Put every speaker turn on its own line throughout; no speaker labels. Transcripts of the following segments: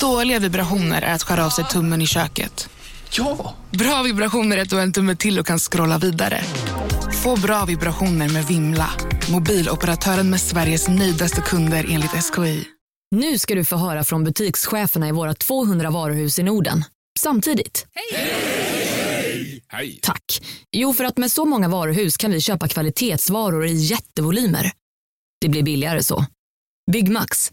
Dåliga vibrationer är att skära av sig tummen i köket.
Ja!
Bra vibrationer är att du har en tumme till och kan scrolla vidare. Få bra vibrationer med Vimla. Mobiloperatören med Sveriges nöjdaste kunder enligt SKI.
Nu ska du få höra från butikscheferna i våra 200 varuhus i Norden. Samtidigt.
Hej!
Tack. Jo, för att med så många varuhus kan vi köpa kvalitetsvaror i jättevolymer. Det blir billigare så. Byggmax.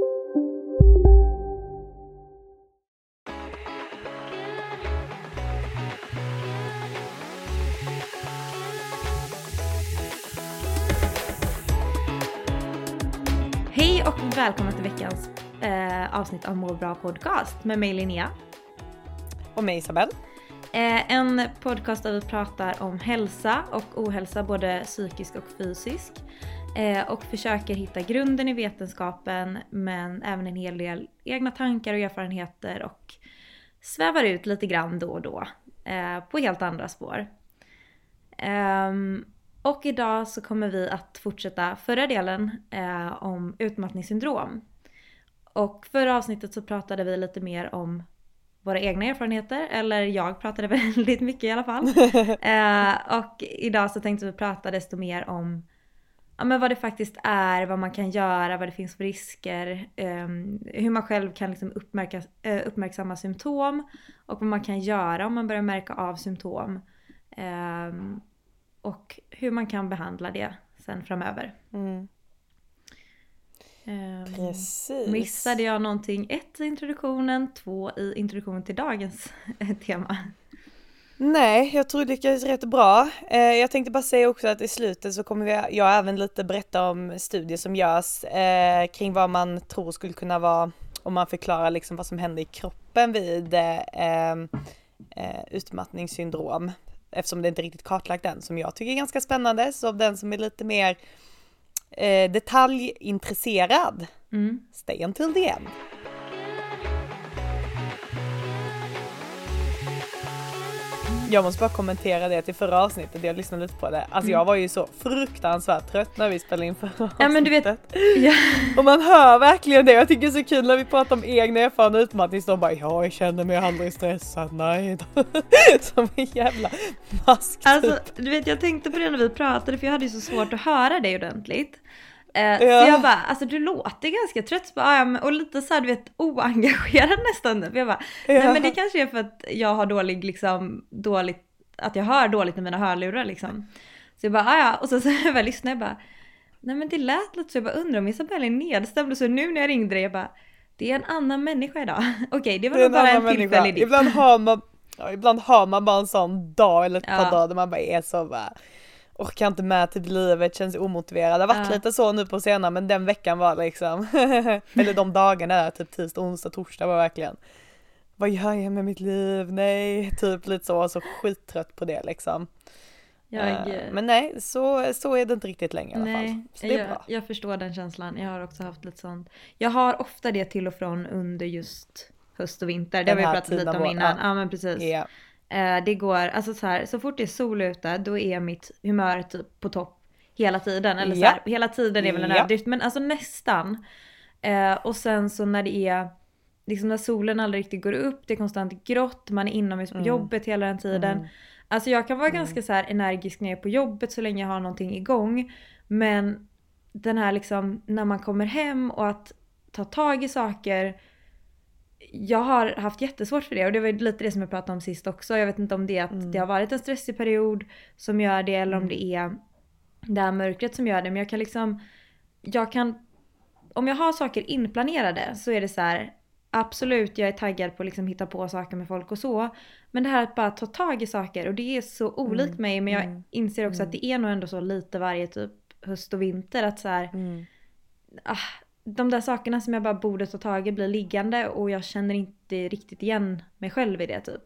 Och välkomna till veckans eh, avsnitt av Må bra podcast med mig Linnea.
Och mig Isabelle.
Eh, en podcast där vi pratar om hälsa och ohälsa, både psykisk och fysisk. Eh, och försöker hitta grunden i vetenskapen men även en hel del egna tankar och erfarenheter och svävar ut lite grann då och då eh, på helt andra spår. Ehm, och idag så kommer vi att fortsätta förra delen eh, om utmattningssyndrom. Och förra avsnittet så pratade vi lite mer om våra egna erfarenheter, eller jag pratade väldigt mycket i alla fall. eh, och idag så tänkte vi prata desto mer om ja, men vad det faktiskt är, vad man kan göra, vad det finns för risker, eh, hur man själv kan liksom uppmärka, eh, uppmärksamma symptom och vad man kan göra om man börjar märka av symptom. Eh, och hur man kan behandla det sen framöver.
Mm.
Ehm,
Precis.
Missade jag någonting? Ett i introduktionen, två i introduktionen till dagens tema.
Nej, jag tror det lyckades rätt bra. Eh, jag tänkte bara säga också att i slutet så kommer vi, jag även lite berätta om studier som görs eh, kring vad man tror skulle kunna vara om man förklarar liksom vad som händer i kroppen vid eh, eh, utmattningssyndrom. Eftersom det inte riktigt kartlagt än, som jag tycker är ganska spännande. Så den som är lite mer eh, detaljintresserad,
Mm.
stay until the end. Jag måste bara kommentera det till förra avsnittet, jag lyssnade lite på det. Alltså jag var ju så fruktansvärt trött när vi spelade in förra avsnittet.
Ja men du vet, ja,
Och man hör verkligen det. Jag tycker det är så kul när vi pratar om egna erfarenheter och utmattning. Så de bara ja, jag känner mig aldrig stressad. Nej. Som en jävla mask typ.
alltså du vet jag tänkte på det när vi pratade för jag hade ju så svårt att höra dig ordentligt. Eh,
Ja.
Så jag bara, alltså du låter ganska trött. Så bara, "Ah, ja, och lite så här, du vet oengagerad nästan. Jag bara, nej
Ja.
men det kanske är för att jag har dålig liksom, dåligt, att jag hör dåligt i mina hörlurar liksom. Så jag bara, "Ah, ja och så, så jag bara lyssnade jag bara, nej men det lät lite så jag bara undrar om Isabelle är nedstämd och så nu när jag ringde dig jag bara, det är en annan människa idag. Okej det var
Det
nog bara en tillfällig dipp.
Ibland har man, ja, ibland har man bara en sån dag eller ett
Ja.
par dagar där man bara är så bara orkar inte med typ livet, känns omotiverad. Det har varit
Ja.
lite så nu på senare men den veckan var liksom, eller de dagarna där, typ tisdag, onsdag, torsdag var verkligen vad gör jag med mitt liv? Nej, typ lite så, så skittrött på det liksom.
Jag,
Eh, Men nej, så, så är det inte riktigt längre i alla fall. Så det är
jag,
bra.
jag förstår den känslan. Jag har också haft lite sånt. Jag har ofta det till och från under just höst och vinter. Det har vi pratat lite om innan.
ja.
Ja, men precis.
Ja.
Eh, det går, alltså så här, så fort det är sol ute då är mitt humör typ på topp hela tiden. Eller så
Ja.
här, hela tiden är väl en
Ja.
överdrift men alltså nästan. Eh, och sen så när det är liksom när solen aldrig riktigt går upp, det är konstant grått, man är inomhus på
Mm.
jobbet hela den tiden. Alltså jag kan vara ganska så energisk när jag är på jobbet så länge jag har någonting igång. Men den här liksom när man kommer hem och att ta tag i saker. Jag har haft jättesvårt för det och det var lite det som jag pratade om sist också. Jag vet inte om det är att
Mm.
det har varit en stressig period som gör det eller om det är det här mörkret som gör det. Men jag kan liksom, jag kan, om jag har saker inplanerade så är det så här. Absolut, jag är taggad på att liksom hitta på saker med folk och så. Men det här att bara ta tag i saker och det är så olikt mig men jag
mm,
inser också att det är nog ändå så lite varje typ höst och vinter att så här,
Mm.
ah, de där sakerna som jag bara borde ta tag i blir liggande och jag känner inte riktigt igen mig själv i det typ.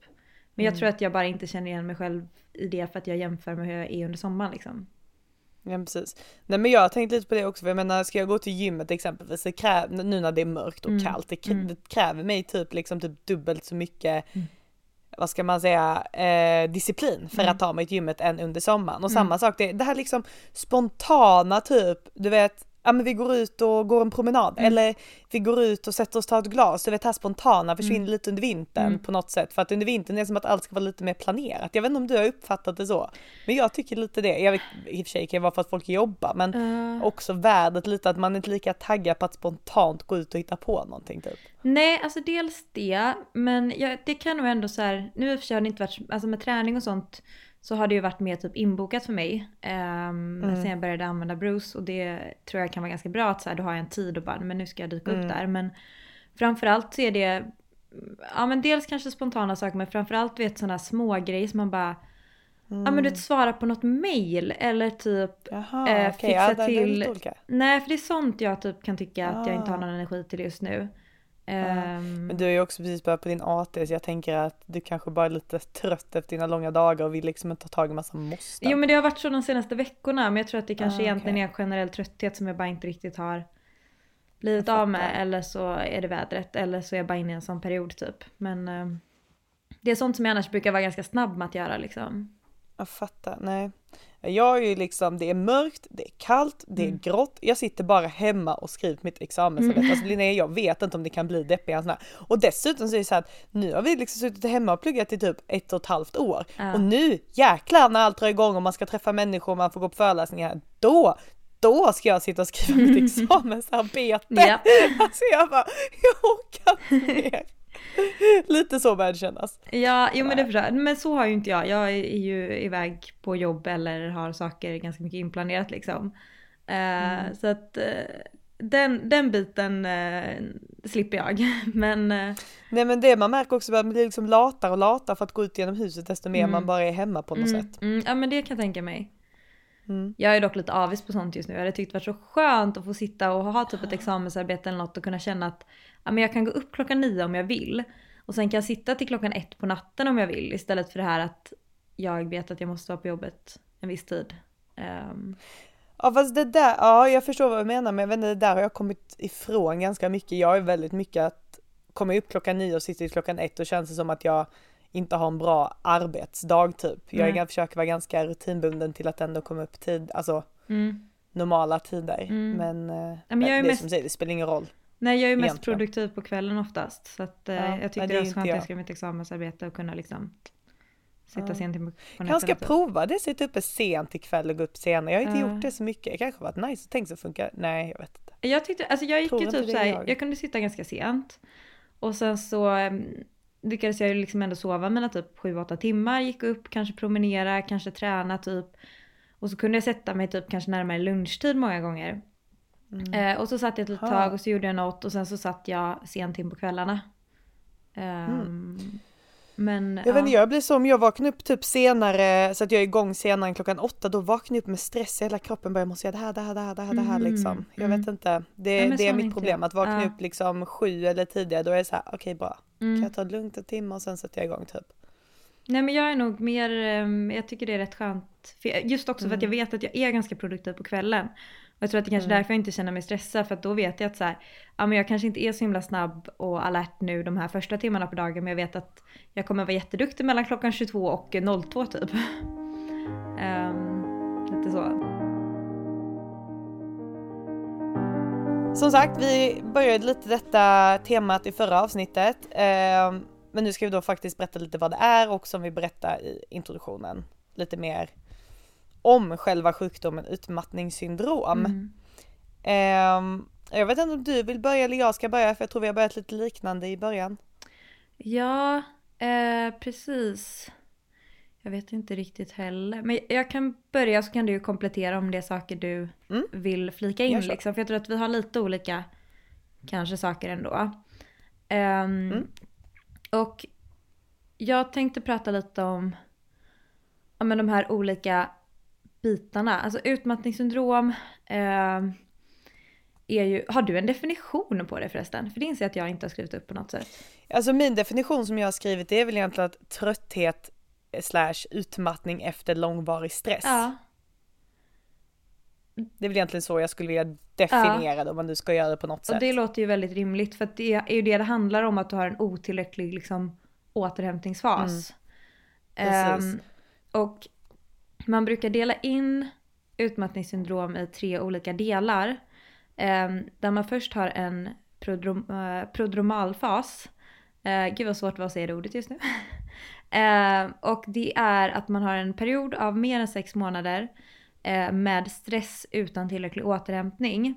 Men jag
Mm.
tror att jag bara inte känner igen mig själv i det för att jag jämför med hur jag är under sommaren liksom.
Ja precis. Nej men jag har tänkt lite på det också för jag menar ska jag gå till gymmet exempelvis, det kräv, nu när det är mörkt och
Mm.
kallt, det, krä-
Mm.
det kräver mig typ liksom typ dubbelt så mycket
Mm.
vad ska man säga, eh, disciplin för
Mm.
att ta mig till gymmet än under sommaren. Och
Mm.
samma sak, det, det här liksom spontana typ, du vet, ja men vi går ut och går en promenad
Mm.
eller vi går ut och sätter oss och tar ett glas. Du vet det här spontana försvinner
Mm.
lite under vintern
Mm.
på något sätt. För att under vintern är det som att allt ska vara lite mer planerat. Jag vet inte om du har uppfattat det så. Men jag tycker lite det. Jag vet, I och för sig kan det vara för att folk jobbar men
Eh,
också värdet lite att man är inte lika taggad på att spontant gå ut och hitta på någonting typ.
Nej, alltså dels det, men jag, det kan nog ändå så här, nu i och för sig har det inte varit, alltså med träning och sånt så har det ju varit mer typ inbokat för mig. Um,
Mm.
Sen jag började använda Bruce och det tror jag kan vara ganska bra att så här, då har jag en tid och bara, men nu ska jag dyka
Mm.
upp där. Men framförallt så är det, ja men dels kanske spontana saker men framförallt vet sådana små grejer som man bara, ja men du vet svara på något mail eller typ
Jaha,
Eh, fixa
ja, det är
till-. Nej, för det är sånt jag typ kan tycka att jag inte har
Ah.
någon energi till just nu. Ehm,
Men du är ju också precis börjat på din AT så jag tänker att du kanske bara är lite trött efter dina långa dagar och vill liksom inte ta tag i massa måste.
Jo men det har varit så de senaste veckorna men jag tror att det kanske
Ah,
egentligen
okej.
är en generell trötthet som jag bara inte riktigt har blivit av med eller så är det vädret eller så är jag bara inne i en sån period typ. Men eh, det är sånt som jag annars brukar vara ganska snabb med att göra liksom.
Jag fattar, nej. Jag är ju liksom, det är mörkt, det är kallt, det är
Mm.
grått. Jag sitter bara hemma och skriver mitt examensarbete.
Mm.
Alltså Linnea, jag vet inte om det kan bli deppigare än sån här. Och dessutom så är det så att nu har vi liksom suttit hemma och pluggat i typ ett och ett halvt år.
Ja.
Och nu jäklar när allt drar igång och man ska träffa människor och man får gå på föreläsningar. Då, då ska jag sitta och skriva mitt examensarbete.
Ja.
Alltså jag bara, jag orkar inte mer. Lite så börjar det kännas.
Ja, jo men det förstår jag. Men så har ju inte jag. Jag är ju iväg på jobb eller har saker ganska mycket inplanerat liksom.
Mm.
Så att eh, den, den biten eh, slipper jag. Men
Nej men det man märker också är att man blir liksom latare och latare för att gå ut genom huset desto mer
Mm.
man bara är hemma på något
mm,
sätt.
mm, ja men det kan jag tänka mig.
Mm.
Jag är dock lite avis på sånt just nu. Jag hade tyckt det varit så skönt att få sitta och ha typ ett examensarbete eller något och kunna känna att ja, men jag kan gå upp klockan nio om jag vill. Och sen kan jag sitta till klockan ett på natten om jag vill istället för det här att jag vet att jag måste vara på jobbet en viss tid. Ehm,
Ja fast det där, ja jag förstår vad du menar men jag vet inte, det där har jag kommit ifrån ganska mycket. Jag är väldigt mycket att komma upp klockan nio och sitta till klockan ett och känns det som att jag inte har en bra arbetsdag typ. Jag är, jag försöker vara ganska rutinbunden till att ändå komma upp tid, alltså
mm.
normala tider.
Mm.
Men, eh,
men jag är
det
mest-
som säger, det spelar ingen roll.
Nej jag är mest
Egentligen.
produktiv på kvällen oftast. Så att, eh,
Ja,
jag tyckte
det
det var skönt att
jag.
skrev mitt examensarbete och kunna liksom sitta
Ja.
sent på
Jag kanske ska
nätterna, typ.
prova det, sitta uppe sent ikväll och gå upp senare. Jag har inte
Ja.
gjort det så mycket. Det kanske varit nice, tänk så funkar Nej jag vet inte.
Jag tyckte, alltså jag gick
Tror
ju typ såhär,
jag.
jag. kunde sitta ganska sent. Och sen så um, lyckades jag ju liksom ändå sova mina typ 7-8 timmar, gick upp, kanske promenera, kanske träna typ. Och så kunde jag sätta mig typ kanske närmare lunchtid många gånger. Eh, och så satt jag ett litet
Mm.
Tag och så gjorde jag något och sen så satt jag sent in på kvällarna. Ehm, Men
Jag vet inte, jag blir så om jag vaknar upp typ senare så att jag är igång senare än klockan åtta då vaknar jag upp med stress i hela kroppen bara jag måste göra det här, det här, det här, det här, det här
Mm,
liksom. Jag
mm.
vet inte. Det,
Ja, men
det är mitt problem
jag.
att vakna
Ja.
upp liksom sju eller tidigare då är det så här okej bra. Kan
mm.
jag ta det lugnt en timme och sen sätter jag igång typ.
Nej men jag är nog mer, ehm, jag tycker det är rätt skönt. Just också för att jag
Mm.
vet att jag är ganska produktiv på kvällen. Jag tror att det kanske är
Mm.
därför jag inte känner mig stressad. För att då vet jag att så här, ja men jag kanske inte är så himla snabb och alert nu de här första timmarna på dagen. Men jag vet att jag kommer vara jätteduktig mellan klockan 22 och 02 typ. Ehm, lite så.
Som sagt, vi började lite detta temat i förra avsnittet. Eh, men nu ska vi då faktiskt berätta lite vad det är och som vi berättar i introduktionen lite mer om själva sjukdomen utmattningssyndrom.
Mm.
Ehm, jag vet inte om du vill börja eller jag ska börja för jag tror vi har börjat lite liknande i början.
Ja, eh, precis. Jag vet inte riktigt heller. Men jag kan börja så kan du komplettera om det är saker du
Mm.
vill flika in. Liksom. För jag tror att vi har lite olika kanske saker ändå. Ehm,
Mm.
Och jag tänkte prata lite om ja, men de här olika bitarna. Alltså utmattningssyndrom. ehm, är ju, har du en definition på det förresten? För det inser jag att jag inte har skrivit upp på något sätt.
Alltså min definition som jag har skrivit det är väl egentligen att trötthet slash utmattning efter långvarig stress.
Ja.
Det är väl egentligen så jag skulle vilja definiera det om man nu ska göra det på något
Och
sätt.
det låter ju väldigt rimligt för det är ju det det handlar om att du har en otillräcklig liksom, återhämtningsfas.
Precis.
Ehm, och man brukar dela in utmattningssyndrom i tre olika delar. Eh, där man först har en prodrom, eh, prodromalfas. Eh, gud vad svårt det var att säga det ordet just nu. eh, och det är att man har en period av mer än sex månader eh, med stress utan tillräcklig återhämtning.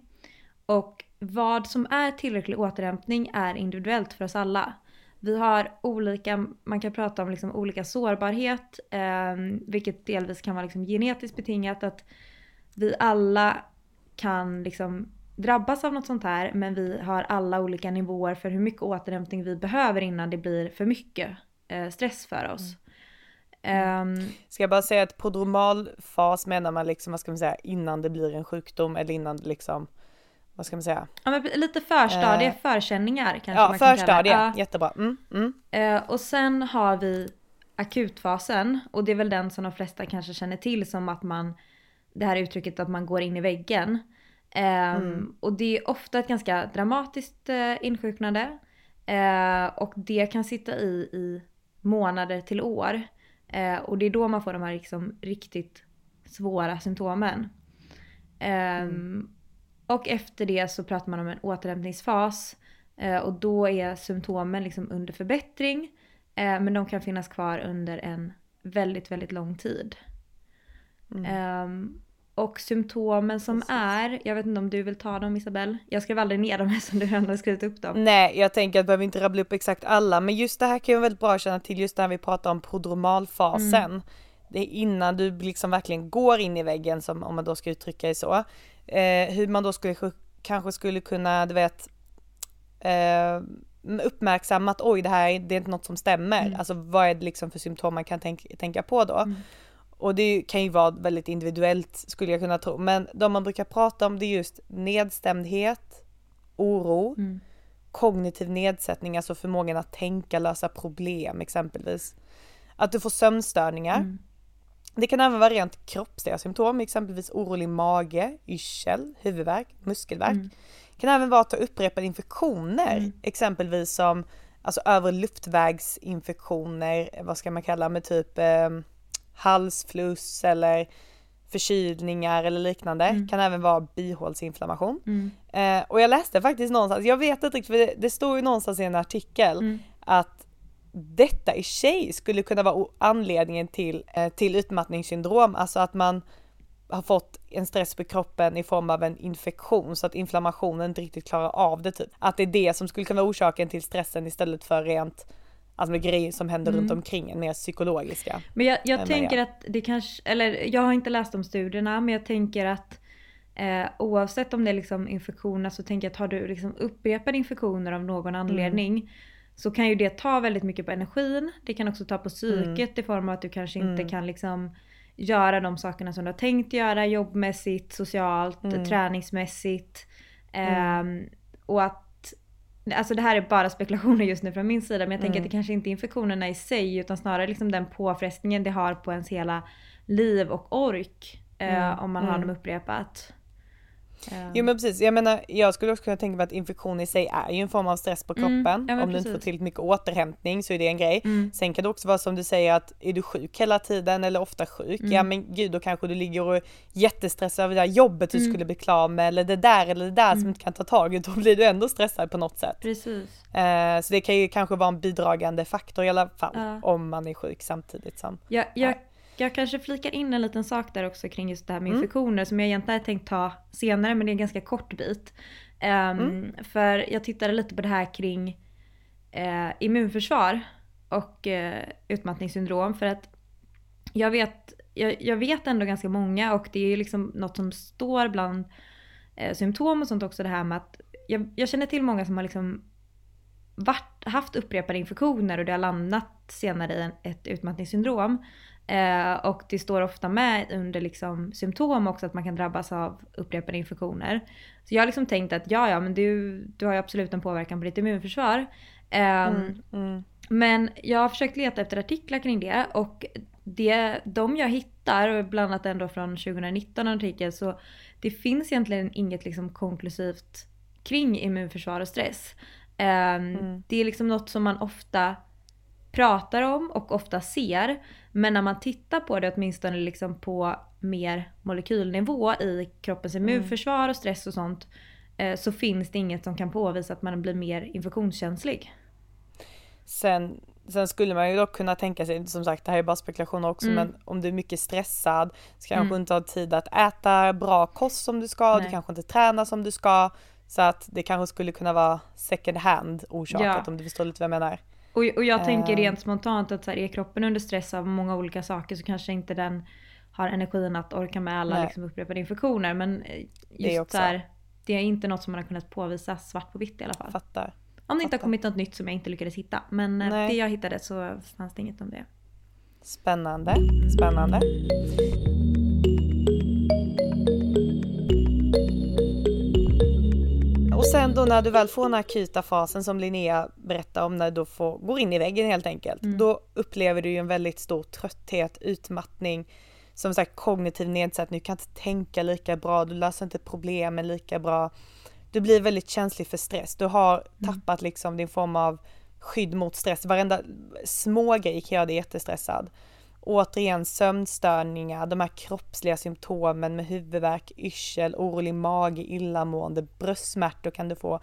Och vad som är tillräcklig återhämtning är individuellt för oss alla. Vi har olika, man kan prata om liksom olika sårbarhet, eh, vilket delvis kan vara liksom genetiskt betingat. Att vi alla kan liksom drabbas av något sånt här men vi har alla olika nivåer för hur mycket återhämtning vi behöver innan det blir för mycket eh, stress för oss. Ehm,
Ska jag bara säga att prodromalfas menar man liksom, vad ska man säga, innan det blir en sjukdom eller innan det liksom, vad ska man säga?
ja, men lite förstadie,
Eh,
förkänningar kanske
Ja,
man kan kalla det. Ja.
jättebra. Mm, mm.
Eh, och sen har vi akutfasen och det är väl den som de flesta kanske känner till som att man, det här uttrycket att man går in i väggen. Ehm, Och det är ofta ett ganska dramatiskt eh, insjuknande. Eh, och det kan sitta i, i månader till år. Eh, och det är då man får de här liksom riktigt svåra symptomen. Ehm, Och efter det så pratar man om en återhämtningsfas. Eh, och då är symptomen liksom under förbättring. Eh, men de kan finnas kvar under en väldigt, väldigt lång tid. Ehm, och symptomen som är, jag vet inte om du vill ta dem Isabelle? Jag skrev aldrig ner dem eftersom du redan har skrivit upp dem.
Nej, jag tänker att jag behöver inte rabbla upp exakt alla, men just det här kan jag väldigt bra känna till just när vi pratar om prodromalfasen. Det är innan du liksom verkligen går in i väggen, som, om man då ska uttrycka det så. Eh, hur man då skulle kanske skulle kunna, du vet, eh, uppmärksamma att oj, det här är- det är inte något som stämmer. Alltså vad är det liksom för symptom man kan tänk, tänka på då? Och det kan ju vara väldigt individuellt skulle jag kunna tro. Men de man brukar prata om det är just nedstämdhet, oro, kognitiv nedsättning, alltså förmågan att tänka, lösa problem exempelvis. Att du får sömnstörningar. Det kan även vara rent kroppsliga symptom, exempelvis orolig mage, yrsel, huvudvärk, muskelvärk. Det kan även vara att har upprepade infektioner, exempelvis som alltså övre luftvägsinfektioner, vad ska man kalla med typ eh, halsfluss eller förkylningar eller liknande. Kan även vara bihålsinflammation. Eh, och jag läste faktiskt någonstans, jag vet inte riktigt för det, det står ju någonstans i en artikel att detta i sig skulle kunna vara anledningen till, eh, till utmattningssyndrom, alltså att man har fått en stress på kroppen i form av en infektion så att inflammationen inte riktigt klarar av det typ. Att det är det som skulle kunna vara orsaken till stressen istället för rent Alltså med grejer som händer runt omkring en, mer psykologiska.
Men jag, jag
Eh,
tänker att det kanske, eller jag har inte läst om studierna men jag tänker att eh, oavsett om det är liksom infektioner så tänker jag att har du liksom upprepade infektioner av någon anledning så kan ju det ta väldigt mycket på energin. Det kan också ta på psyket i form av att du kanske inte kan liksom göra de sakerna som du har tänkt göra jobbmässigt, socialt, träningsmässigt. Ehm, och att Alltså det här är bara spekulationer just nu från min sida men jag tänker att det kanske inte är infektionerna i sig utan snarare liksom den påfrestningen det har på ens hela liv och ork. Eh, om man har dem upprepat. Eh,
Jo men precis, jag menar jag skulle också kunna tänka mig att infektion i sig är ju en form av stress på kroppen.
ja, men
Om du inte får tillräckligt mycket återhämtning så är det en grej. Sen kan det också vara som du säger att är du sjuk hela tiden eller ofta sjuk, ja men gud då kanske du ligger och är jättestressad över det där jobbet du skulle bli klar med eller det där eller det där som du inte kan ta tag i, då blir du ändå stressad på något sätt.
Precis.
Eh, så det kan ju kanske vara en bidragande faktor i alla fall
Ja.
om man är sjuk samtidigt som.
Jag, jag, jag kanske flikar in en liten sak där också kring just det här med infektioner som jag egentligen hade tänkt ta senare men det är en ganska kort bit. Ehm, För jag tittade lite på det här kring eh, immunförsvar och eh, utmattningssyndrom för att jag vet, jag, jag vet ändå ganska många och det är ju liksom något som står bland eh, symptom och sånt också det här med att jag, jag känner till många som har liksom varit, haft upprepade infektioner och det har landat senare i en, ett utmattningssyndrom. Eh, och det står ofta med under liksom symptom också att man kan drabbas av upprepade infektioner. Så jag har liksom tänkt att ja, ja, men du, du har ju absolut en påverkan på ditt immunförsvar. Eh, mm, mm. Men jag har försökt leta efter artiklar kring det och det, de jag hittar, bland annat ändå från 2019 en artikel, så det finns egentligen inget liksom konklusivt kring immunförsvar och stress. Um, mm. Det är liksom något som man ofta pratar om och ofta ser. Men när man tittar på det åtminstone liksom på mer molekylnivå i kroppens mm. immunförsvar och stress och sånt. Eh, så finns det inget som kan påvisa att man blir mer infektionskänslig.
Sen, sen skulle man ju dock kunna tänka sig, som sagt det här är bara spekulationer också, mm. men om du är mycket stressad så kanske mm. inte har tid att äta bra kost som du ska, Nej. du kanske inte tränar som du ska. Så att det kanske skulle kunna vara second hand orsakat ja. om du förstår lite vad jag menar.
Och, och jag tänker uh. rent spontant att så här, är kroppen under stress av många olika saker så kanske inte den har energin att orka med alla liksom, upprepade infektioner. Men eh, just det, här, det är inte något som man har kunnat påvisa svart på vitt i alla fall.
Fattar.
Om det inte har kommit något nytt som jag inte lyckades hitta. Men eh, Nej. det jag hittade så fanns det inget om det.
Spännande, spännande. Sen då när du väl får den akuta fasen som Linnea berättar om när du får, går in i väggen helt enkelt. Mm. Då upplever du ju en väldigt stor trötthet, utmattning, som sagt kognitiv nedsättning, du kan inte tänka lika bra, du löser inte problemen lika bra du blir väldigt känslig för stress. Du har mm. tappat liksom din form av skydd mot stress. Varenda små grej kan göra dig jättestressad. Återigen sömnstörningar, de här kroppsliga symptomen med huvudvärk, yrsel, orolig mage, illamående, bröstsmärtor kan du få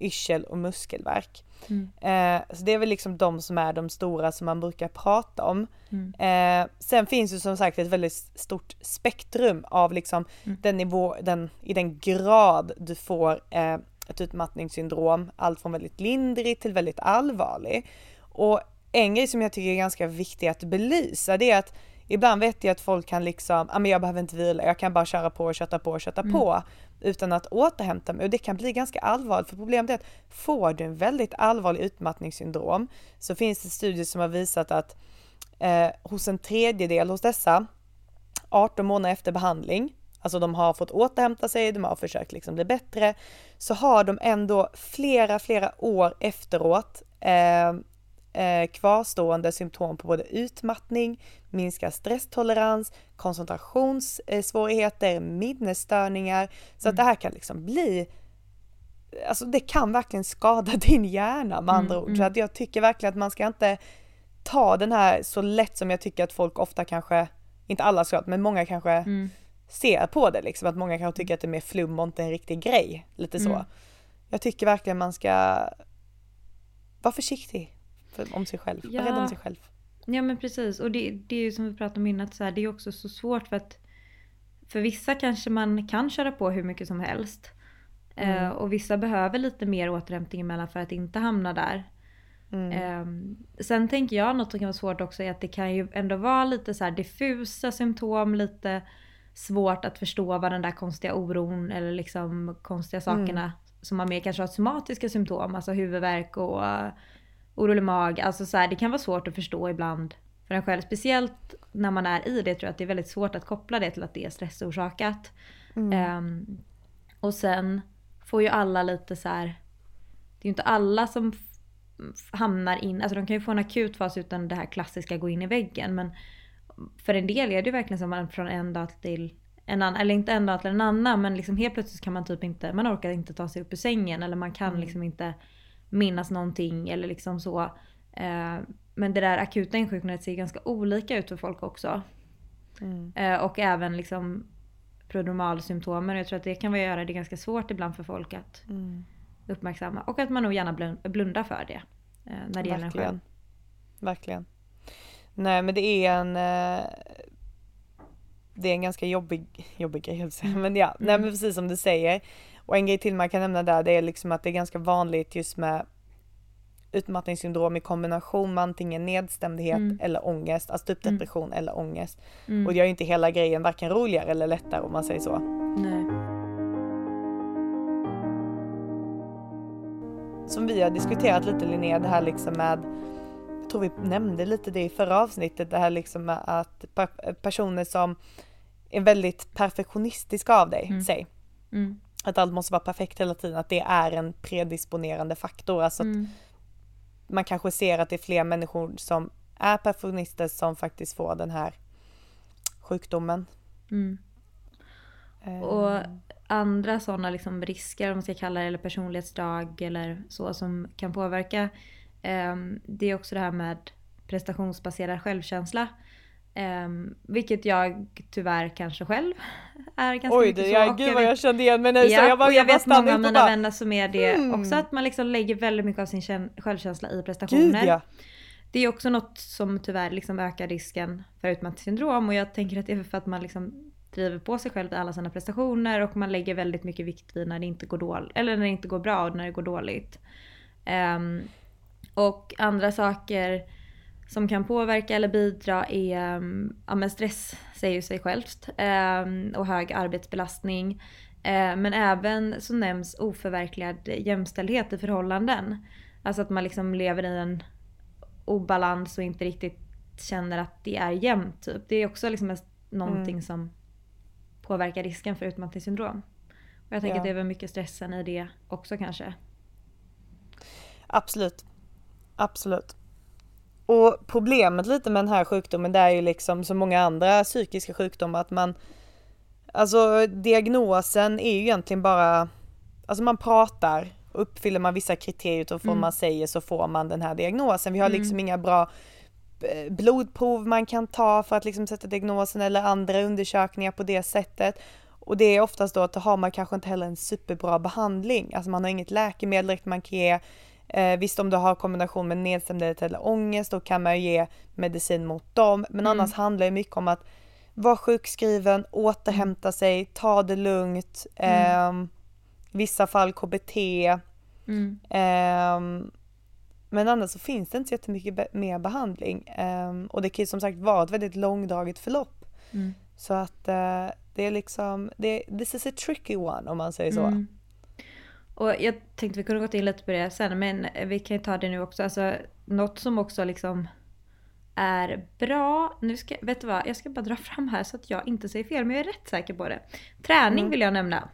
yrsel och muskelvärk. Mm. Eh, så det är väl liksom de som är de stora som man brukar prata om. Mm. Eh, sen finns ju som sagt ett väldigt stort spektrum av liksom mm. den nivå, den, i den grad du får eh, ett utmattningssyndrom, allt från väldigt lindrig till väldigt allvarlig. Och en grej som jag tycker är ganska viktig att belysa det är att ibland vet jag att folk kan liksom, ja ah, men jag behöver inte vila, jag kan bara köra på och kötta på och kötta mm. på utan att återhämta mig och det kan bli ganska allvarligt för problemet är att får du en väldigt allvarlig utmattningssyndrom så finns det studier som har visat att eh, hos en tredjedel hos dessa 18 månader efter behandling alltså de har fått återhämta sig, de har försökt liksom bli bättre, så har de ändå flera, flera år efteråt eh, eh, kvarstående symptom på både utmattning, minskad stresstolerans, koncentrationssvårigheter, minnesstörningar. Så att det här kan liksom bli Alltså det kan verkligen skada din hjärna med andra mm, ord. Så mm. att jag tycker verkligen att man ska inte ta den här så lätt som jag tycker att folk ofta kanske, inte alla såklart, men många kanske mm. ser på det liksom. Att många kanske tycker att det är mer flum och inte en riktig grej. Lite så. Mm. Jag tycker verkligen man ska vara försiktig för, om sig själv. Ja. Rädd om sig själv.
Ja men precis och det, det är ju som vi pratade om innan, så här, det är också så svårt för att för vissa kanske man kan köra på hur mycket som helst. Mm. Eh, och vissa behöver lite mer återhämtning emellan för att inte hamna där. Mm. Eh, sen tänker jag något som kan vara svårt också är att det kan ju ändå vara lite så diffusa symptom, lite svårt att förstå vad den där konstiga oron eller liksom konstiga sakerna mm. som man mer kanske har somatiska symptom, alltså huvudvärk och orolig mag. Alltså så här, det kan vara svårt att förstå ibland för en själv. Speciellt när man är i det tror jag att det är väldigt svårt att koppla det till att det är stressorsakat. Mm. Um, och sen får ju alla lite så här, det är ju inte alla som hamnar in, alltså de kan ju få en akut fas utan det här klassiska gå in i väggen. Men för en del är det ju verkligen som man från en dag till en annan, eller inte en dag till en annan men liksom helt plötsligt kan man typ inte, man orkar inte ta sig upp ur sängen eller man kan mm. liksom inte minnas någonting eller liksom så. Eh, men det där akuta insjuknandet ser ganska olika ut för folk också. Mm. Eh, och även liksom prodromalsymptomen. Jag tror att det kan vara göra det ganska svårt ibland för folk att mm. uppmärksamma. Och att man nog gärna blundar för det. Eh, när det gäller en själv.
Verkligen. Nej men det är en det är en ganska jobbig, jobbig grej men ja, mm. nej men precis som du säger. Och en grej till man kan nämna där det är liksom att det är ganska vanligt just med utmattningssyndrom i kombination med antingen nedstämdhet mm. eller ångest, alltså typ mm. depression mm. eller ångest. Mm. Och det gör ju inte hela grejen varken roligare eller lättare om man säger så.
Nej.
som vi har diskuterat lite Linnea, det här liksom med jag tror vi nämnde lite det i förra avsnittet, det här liksom med att personer som är väldigt perfektionistiska av dig, mm. säg. Att allt måste vara perfekt hela tiden, att det är en predisponerande faktor. Alltså mm. att man kanske ser att det är fler människor som är perfektionister som faktiskt får den här sjukdomen.
Mm. Eh. Och andra sådana liksom risker, om man ska kalla det, eller personlighetsdrag eller så som kan påverka. Eh, det är också det här med prestationsbaserad självkänsla. Um, vilket jag tyvärr kanske själv är ganska
Oj, mycket så. Oj, gud vad jag kände igen mig nu ja, jag bara,
och jag, jag vet många av mina bara, vänner som är det mm. också att man liksom lägger väldigt mycket av sin självkänsla i prestationer. Gud, ja. Det är också något som tyvärr liksom ökar risken för utmattningssyndrom och jag tänker att det är för att man liksom driver på sig själv i alla sina prestationer och man lägger väldigt mycket vikt vid när det inte går dåligt, eller när det inte går bra och när det går dåligt. Um, och andra saker som kan påverka eller bidra är um, ja, stress, säger ju sig självt, um, och hög arbetsbelastning. Uh, men även så nämns oförverkligad jämställdhet i förhållanden. Alltså att man liksom lever i en obalans och inte riktigt känner att det är jämnt. Typ. Det är också liksom någonting mm. som påverkar risken för utmattningssyndrom. Och jag tänker ja. att det är väl mycket stressen i det också kanske.
Absolut. Absolut. Och problemet lite med den här sjukdomen det är ju liksom som många andra psykiska sjukdomar att man Alltså diagnosen är ju egentligen bara Alltså man pratar Uppfyller man vissa kriterier utifrån mm. man säger så får man den här diagnosen. Vi har mm. liksom inga bra eh, blodprov man kan ta för att liksom sätta diagnosen eller andra undersökningar på det sättet. Och det är oftast då att då har man kanske inte heller en superbra behandling. Alltså man har inget läkemedel direkt man kan ge Eh, visst om du har kombination med nedstämdhet eller ångest då kan man ju ge medicin mot dem. Men mm. annars handlar det mycket om att vara sjukskriven, återhämta sig, ta det lugnt. Mm. Eh, vissa fall KBT. Mm. Eh, men annars så finns det inte så jättemycket mer behandling. Eh, och det kan ju som sagt vara ett väldigt långdraget förlopp. Mm. Så att eh, det är liksom, det, this is a tricky one om man säger så.
Och jag tänkte vi kunde gått in lite på det sen men vi kan ju ta det nu också. Alltså något som också liksom är bra. Nu ska, vet du vad? Jag ska bara dra fram här så att jag inte säger fel men jag är rätt säker på det. Träning mm. vill jag nämna.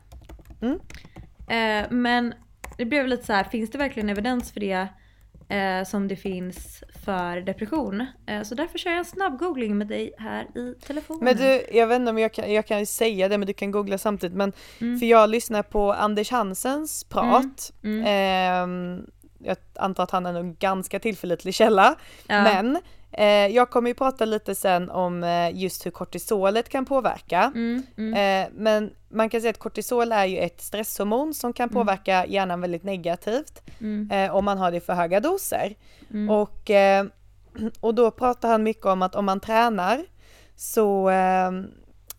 Mm. Eh, men det blev lite så här, finns det verkligen evidens för det eh, som det finns för depression. Eh, så därför kör jag en snabb googling med dig här i telefonen.
Men du, jag vet inte om jag kan, jag kan säga det men du kan googla samtidigt men mm. för jag lyssnar på Anders Hansens prat. Mm. Mm. Eh, jag antar att han är en ganska tillförlitlig källa. Ja. Men Eh, jag kommer ju prata lite sen om eh, just hur kortisolet kan påverka. Mm, mm. Eh, men man kan säga att kortisol är ju ett stresshormon som kan mm. påverka mm. hjärnan väldigt negativt mm. eh, om man har det i för höga doser. Mm. Och, eh, och då pratar han mycket om att om man tränar så eh,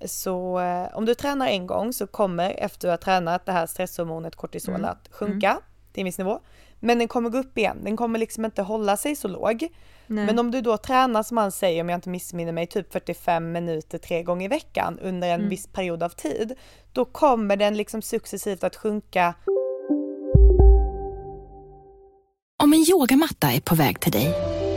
så om du tränar en gång så kommer efter att du har tränat det här stresshormonet kortisol att sjunka till en viss nivå. Men den kommer gå upp igen, den kommer liksom inte hålla sig så låg. Nej. Men om du då tränar som han säger, om jag inte missminner mig, typ 45 minuter tre gånger i veckan under en mm. viss period av tid, då kommer den liksom successivt att sjunka.
Om en yogamatta är på väg till dig,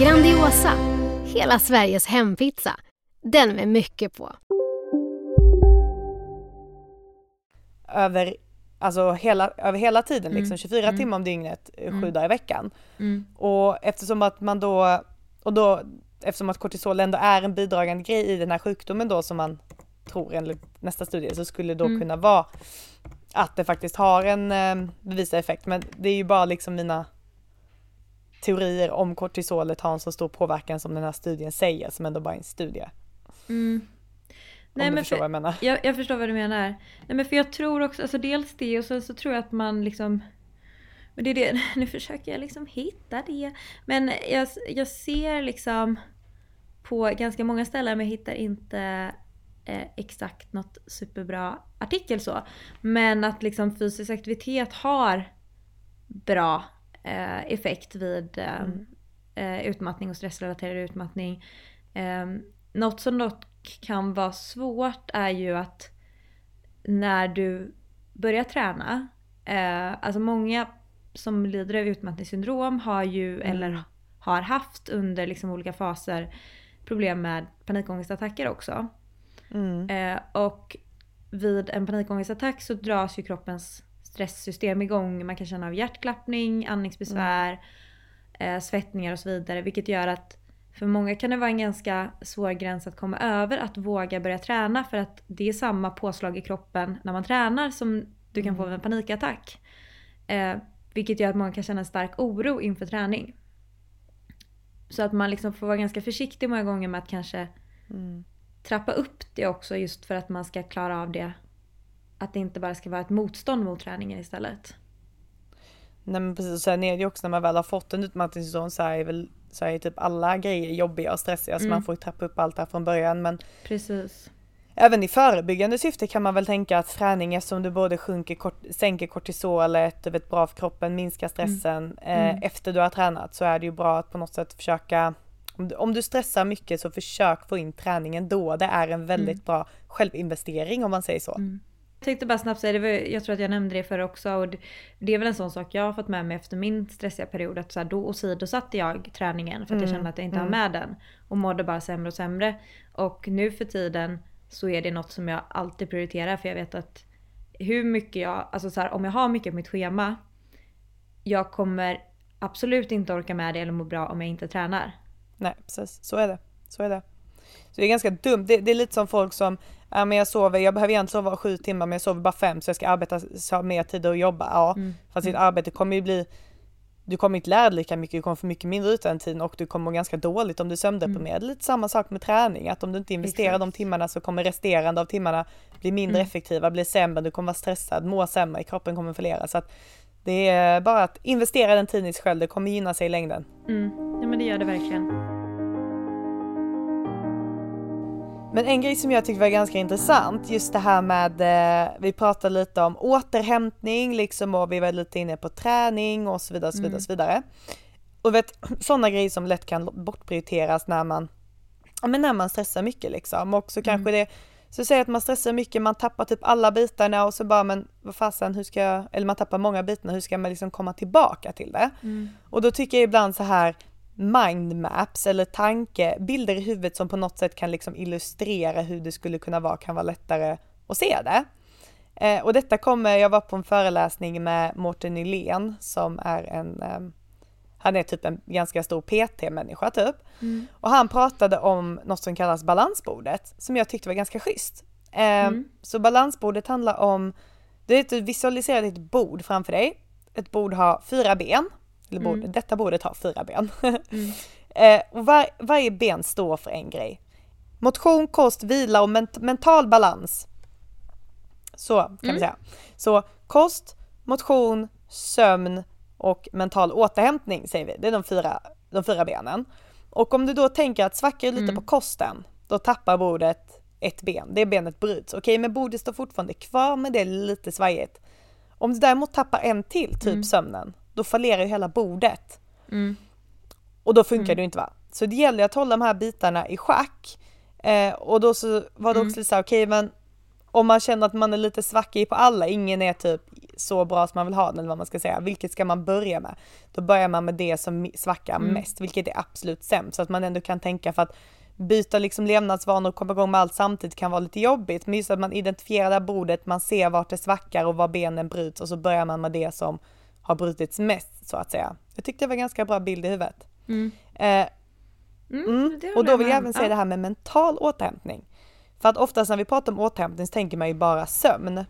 Grandiosa, hela Sveriges hempizza. Den med mycket på.
Över alltså hela, över hela tiden liksom,
Mm.
24
Mm.
timmar om dygnet, eh, sju
Mm.
dagar i veckan.
Mm.
Och eftersom att man då, och då, eftersom att kortisol ändå är en bidragande grej i den här sjukdomen då som man tror enligt nästa studie så skulle det då
Mm.
kunna vara att det faktiskt har en eh, bevisad effekt. Men det är ju bara liksom mina teorier om kortisolet har en så stor påverkan som den här studien säger som ändå bara är en studie.
Mm.
Om du förstår vad jag menar.
Jag, jag förstår vad du menar. Nej men för jag tror också, alltså dels det och sen så tror jag att man liksom men det är det, nu försöker jag liksom hitta det. Men jag, jag ser liksom på ganska många ställen men jag hittar inte eh, exakt något superbra artikel så. Men att liksom fysisk aktivitet har bra effekt vid eh,
Mm.
eh, utmattning och stressrelaterad utmattning. Eh, något som dock kan vara svårt är ju att när du börjar träna, eh, alltså många som lider av utmattningssyndrom har ju eller har haft under liksom olika faser problem med panikångestattacker också.
Mm.
Eh, och vid en panikångestattack så dras ju kroppens stresssystem igång. Man kan känna av hjärtklappning, andningsbesvär, eh, svettningar och så vidare. Vilket gör att för många kan det vara en ganska svår gräns att komma över att våga börja träna. För att det är samma påslag i kroppen när man tränar som du kan få vid en panikattack. Eh, vilket gör att många kan känna en stark oro inför träning. Så att man liksom får vara ganska försiktig många gånger med att kanske
Mm.
trappa upp det också just för att man ska klara av det. Att det inte bara ska vara ett motstånd mot träningen istället.
Nej men precis, och sen är det ju också när man väl har fått en utmattningszon så är väl så är typ alla grejer jobbiga och stressiga så
Mm.
man får ju trappa upp allt där från början men
Precis.
Även i förebyggande syfte kan man väl tänka att träning eftersom du både sjunker, kort, sänker kortisolet, du vet bra för kroppen, minskar stressen
Mm.
eh, efter du har tränat så är det ju bra att på något sätt försöka om du, om du stressar mycket så försök få in träningen då. Det är en väldigt
Mm.
bra självinvestering om man säger så.
Jag tänkte bara snabbt säga, det var, jag tror att jag nämnde det förra också och det, det är väl en sån sak jag har fått med mig efter min stressiga period att så här, då åsidosatte jag träningen för att jag
Mm,
kände att jag inte
mm.
har med den. Och mådde bara sämre och sämre. Och nu för tiden så är det något som jag alltid prioriterar för jag vet att hur mycket jag, alltså så här, om jag har mycket på mitt schema jag kommer absolut inte orka med det eller må bra om jag inte tränar.
Nej precis, så är det. Så är det. Så det är ganska dumt. Det, det är lite som folk som, ja men jag sover, jag behöver egentligen sova sju timmar men jag sover bara fem så jag ska arbeta, så ha mer tid att jobba. Ja,
Mm.
fast ditt
Mm.
arbete kommer ju bli, du kommer inte lära dig lika mycket, du kommer få mycket mindre ut den tiden och du kommer må ganska dåligt om du är sömndeprimerad. Lite samma sak med träning, att om du inte investerar
Exakt.
de timmarna så kommer resterande av timmarna bli mindre
Mm.
effektiva, bli sämre, du kommer vara stressad, må sämre, kroppen kommer förlera. Så att det är bara att investera den tiden i sig själv, det kommer gynna sig i längden.
Mm. Ja men det gör det verkligen.
Men en grej som jag tyckte var ganska intressant, just det här med, eh, vi pratade lite om återhämtning liksom och vi var lite inne på träning och så vidare så vidare.
Mm.
Så vidare. Och vet, sådana grejer som lätt kan bortprioriteras när man, ja men när man stressar mycket liksom. Och så kanske det, så säg att man stressar mycket, man tappar typ alla bitarna och så bara men vad fasen hur ska jag, eller man tappar många bitar, hur ska man liksom komma tillbaka till det?
Mm.
Och då tycker jag ibland så här mindmaps eller tankebilder i huvudet som på något sätt kan liksom illustrera hur det skulle kunna vara kan vara lättare att se det. Eh, och detta kommer, jag var på en föreläsning med Mårten Nylén som är en, eh, han är typ en ganska stor PT-människa typ.
Mm.
Och han pratade om något som kallas balansbordet som jag tyckte var ganska schysst. Eh,
Mm.
Så balansbordet handlar om, det är ett visualisera ett bord framför dig. Ett bord har fyra ben. Eller bord,
Mm.
Detta bordet har fyra ben.
Mm.
eh, och var, varje ben står för en grej. Motion, kost, vila och ment- mental balans. Så kan vi
Mm.
säga. Så kost, motion, sömn och mental återhämtning säger vi. Det är de fyra, de fyra benen. Och om du då tänker att svackar lite
Mm.
på kosten, då tappar bordet ett ben. Det benet bryts. Okej, men bordet står fortfarande kvar men det är lite svajigt. Om du däremot tappar en till, typ
Mm.
sömnen, då fallerar ju hela bordet.
Mm.
Och då funkar
Mm.
det ju inte va? Så det gäller att hålla de här bitarna i schack. Eh, och då så var det
Mm.
också lite såhär, okej men om man känner att man är lite svackig på alla, ingen är typ så bra som man vill ha den eller vad man ska säga, vilket ska man börja med? Då börjar man med det som svackar
Mm.
mest, vilket är absolut sämst, så att man ändå kan tänka för att byta liksom levnadsvanor och komma igång med allt samtidigt kan vara lite jobbigt. Men just att man identifierar det här bordet, man ser vart det svackar och var benen bryts och så börjar man med det som har brutits mest så att säga. Jag tyckte det var en ganska bra bild i huvudet.
Mm.
Eh,
Mm,
Mm. Och då vill jag även säga
Ja.
det här med mental återhämtning. För att oftast när vi pratar om återhämtning så tänker man ju bara sömn.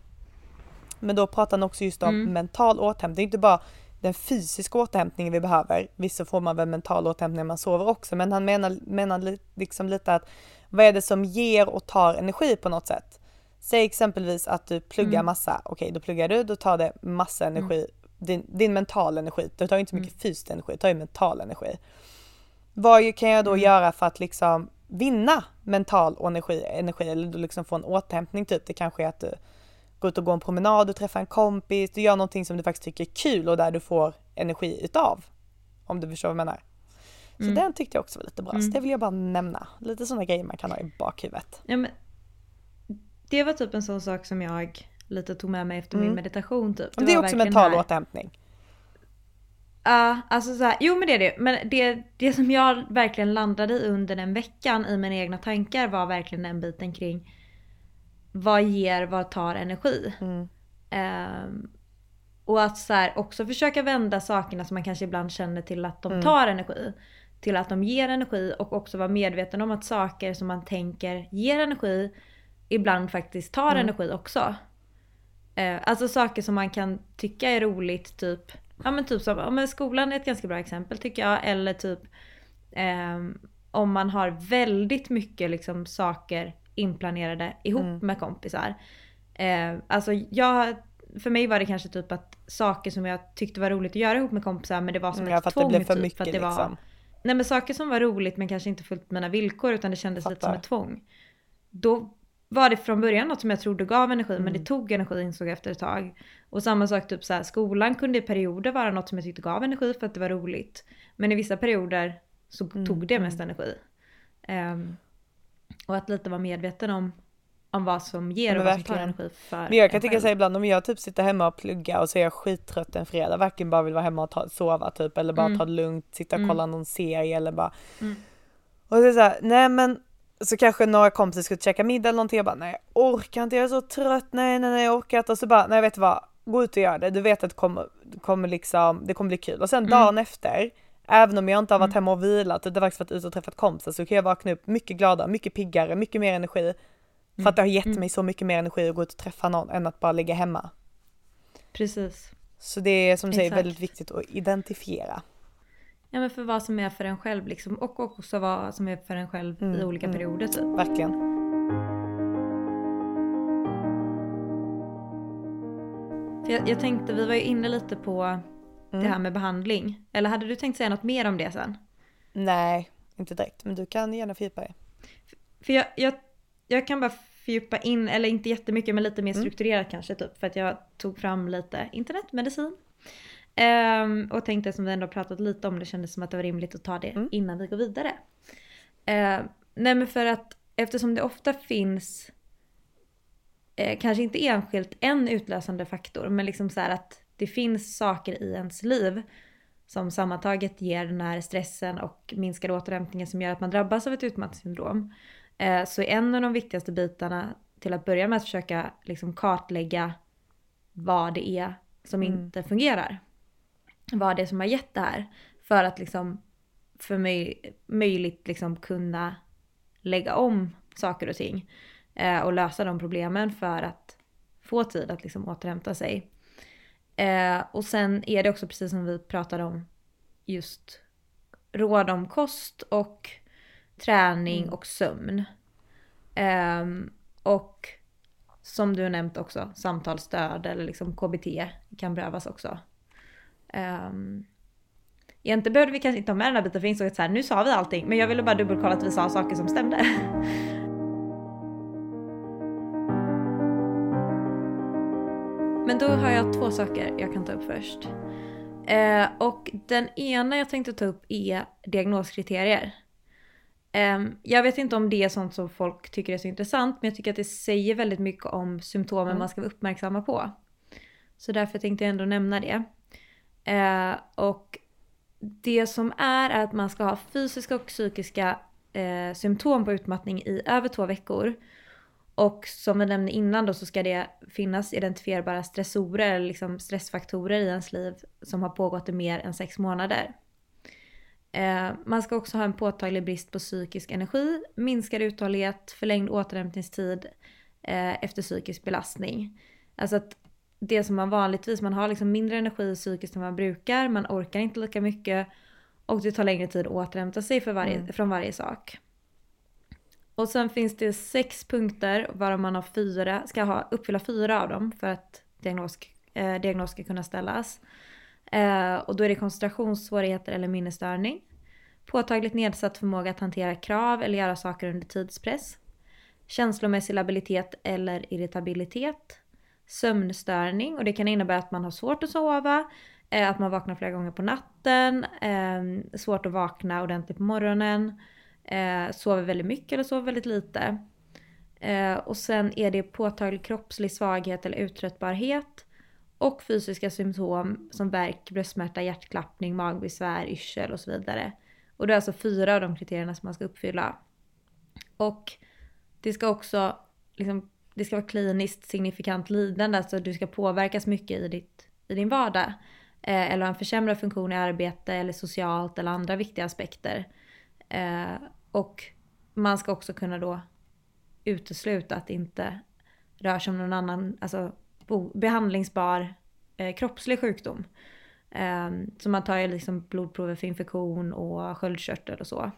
Men då pratar han också just om
Mm.
mental återhämtning. Det är inte bara den fysiska återhämtningen vi behöver. Vissa får man väl mental återhämtning när man sover också. Men han menar, menar li- liksom lite att vad är det som ger och tar energi på något sätt? Säg exempelvis att du pluggar
Mm.
massa. Okej, då pluggar du, då tar det massa energi. Din, din mental energi. Det tar inte så mycket fysisk energi, det tar ju mental energi. Vad kan jag då göra för att liksom vinna mental energi, energi eller liksom få en återhämtning typ? Det kanske är att du går ut och går en promenad, du träffar en kompis, du gör någonting som du faktiskt tycker är kul och där du får energi utav. Om du förstår vad jag menar. Så
Mm.
den tyckte jag också var lite bra, så
Mm.
det vill jag bara nämna. Lite sådana grejer man kan ha i bakhuvudet.
Ja, men det var typ en sån sak som jag lite tog med mig efter min
Mm.
meditation typ.
Och det är också mental
här-
återhämtning.
Ja, alltså så här, jo men det är det. Men det, det som jag verkligen landade i under den veckan i mina egna tankar var verkligen den biten kring vad ger, vad tar energi?
Mm.
Ehm, och att så här, också försöka vända sakerna som man kanske ibland känner till att de
Mm.
tar energi. Till att de ger energi och också vara medveten om att saker som man tänker ger energi ibland faktiskt tar
Mm.
energi också. Eh, alltså saker som man kan tycka är roligt, typ, ja men typ som, ja, men skolan är ett ganska bra exempel tycker jag. Eller typ ehm, om man har väldigt mycket liksom saker inplanerade ihop
Mm.
med kompisar. Eh, alltså jag, för mig var det kanske typ att saker som jag tyckte var roligt att göra ihop med kompisar men det var som
Mm, ja,
ett
för att det blev för
typ,
mycket,
för att det var,
liksom.
Nej men saker som var roligt men kanske inte fullt mina villkor utan det kändes lite som ett tvång. Då var det från början något som jag trodde gav energi men
Mm.
det tog energi insåg jag efter ett tag. Och samma sak typ så här, skolan kunde i perioder vara något som jag tyckte gav energi för att det var roligt. Men i vissa perioder så
Mm,
tog det mest energi. Ehm, och att lite vara medveten om, om vad som ger
Ja,
och vad som tar energi för
Men jag kan tycka så ibland om jag typ sitter hemma och pluggar och så är jag skittrött en fredag, verkligen bara vill vara hemma och ta, sova typ eller bara
Mm.
ta det lugnt, sitta och
Mm.
kolla någon serie eller bara
Mm.
och det är så här, nej men så kanske några kompisar ska käka middag eller någonting, jag bara nej jag orkar inte, jag är så trött, nej nej nej jag orkar inte och så bara nej vet du vad, gå ut och gör det, du vet att det kommer, det kommer liksom, det kommer bli kul och sen
Mm.
dagen efter Även om jag inte har varit hemma och vilat utan faktiskt varit ute och träffat kompisar så kan jag vakna upp mycket gladare, mycket piggare, mycket mer energi. För att det har gett
Mm.
mig så mycket mer energi att gå ut och träffa någon än att bara ligga hemma.
Precis.
Så det är som du säger väldigt viktigt att identifiera.
Ja men för vad som är för en själv liksom. Och också vad som är för en själv i
Mm,
olika
mm.
perioder typ.
Verkligen.
För jag, jag tänkte, vi var ju inne lite på
Mm.
det här med behandling. Eller hade du tänkt säga något mer om det sen?
Nej, inte direkt. Men du kan gärna fördjupa dig.
För jag, jag, jag kan bara fördjupa in, eller inte jättemycket men lite mer
Mm.
strukturerat kanske typ. För att jag tog fram lite internetmedicin. Ehm, och tänkte som vi ändå pratat lite om det kändes som att det var rimligt att ta det
Mm.
innan vi går vidare. Ehm, nej men för att eftersom det ofta finns eh, kanske inte enskilt en utlösande faktor men liksom så att det finns saker i ens liv som sammantaget ger den här stressen och minskade återhämtningen som gör att man drabbas av ett utmattningssyndrom. Eh, så en av de viktigaste bitarna till att börja med att försöka liksom kartlägga vad det är som
Mm.
inte fungerar. Vad det är som har gett det här. För att liksom för mig, möjligt liksom kunna lägga om saker och ting. Eh, och lösa de problemen för att få tid att liksom återhämta sig. Eh, och sen är det också precis som vi pratade om just råd om kost och träning
Mm.
och sömn. Ehm, och som du har nämnt också, samtalsstöd eller liksom KBT kan behövas också. Um, egentligen behövde vi kanske inte ha med den här biten för jag insåg att så här, nu sa vi allting men jag ville bara dubbelkolla att vi sa saker som stämde. Men då har jag två saker jag kan ta upp först. Eh, och den ena jag tänkte ta upp är diagnoskriterier. Eh, jag vet inte om det är sånt som folk tycker är så intressant men jag tycker att det säger väldigt mycket om symptomen
Mm.
man ska vara uppmärksamma på. Så därför tänkte jag ändå nämna det. Eh, och det som är är att man ska ha fysiska och psykiska eh, symptom på utmattning i över två veckor. Och som vi nämnde innan då så ska det finnas identifierbara stressorer eller liksom stressfaktorer i ens liv som har pågått i mer än sex månader. Eh, man ska också ha en påtaglig brist på psykisk energi, minskad uthållighet, förlängd återhämtningstid eh, efter psykisk belastning. Alltså att det som man vanligtvis, man har liksom mindre energi psykiskt än man brukar, man orkar inte lika mycket och det tar längre tid att återhämta sig varje, mm. från varje sak. Och sen finns det sex punkter varav man har fyra, ska ha, uppfylla fyra av dem för att diagnos, eh, diagnos ska kunna ställas. Eh, och då är det koncentrationssvårigheter eller minnesstörning. Påtagligt nedsatt förmåga att hantera krav eller göra saker under tidspress. Känslomässig labilitet eller irritabilitet. Sömnstörning och det kan innebära att man har svårt att sova, eh, att man vaknar flera gånger på natten, eh, svårt att vakna ordentligt på morgonen, eh, sover väldigt mycket eller sover väldigt lite. Eh, och sen är det påtaglig kroppslig svaghet eller uttröttbarhet och fysiska symptom som värk, bröstsmärta, hjärtklappning, magbesvär, yrsel och så vidare. Och det är alltså fyra av de kriterierna som man ska uppfylla. Och det ska också liksom, det ska vara kliniskt signifikant lidande, alltså du ska påverkas mycket i, ditt, i din vardag. Eh, eller ha en försämrad funktion i arbete eller socialt eller andra viktiga aspekter. Eh, och man ska också kunna då utesluta att det inte rör sig om någon annan, alltså behandlingsbar eh, kroppslig sjukdom. Eh, så man tar ju liksom blodprover för infektion och sköldkörtel och så.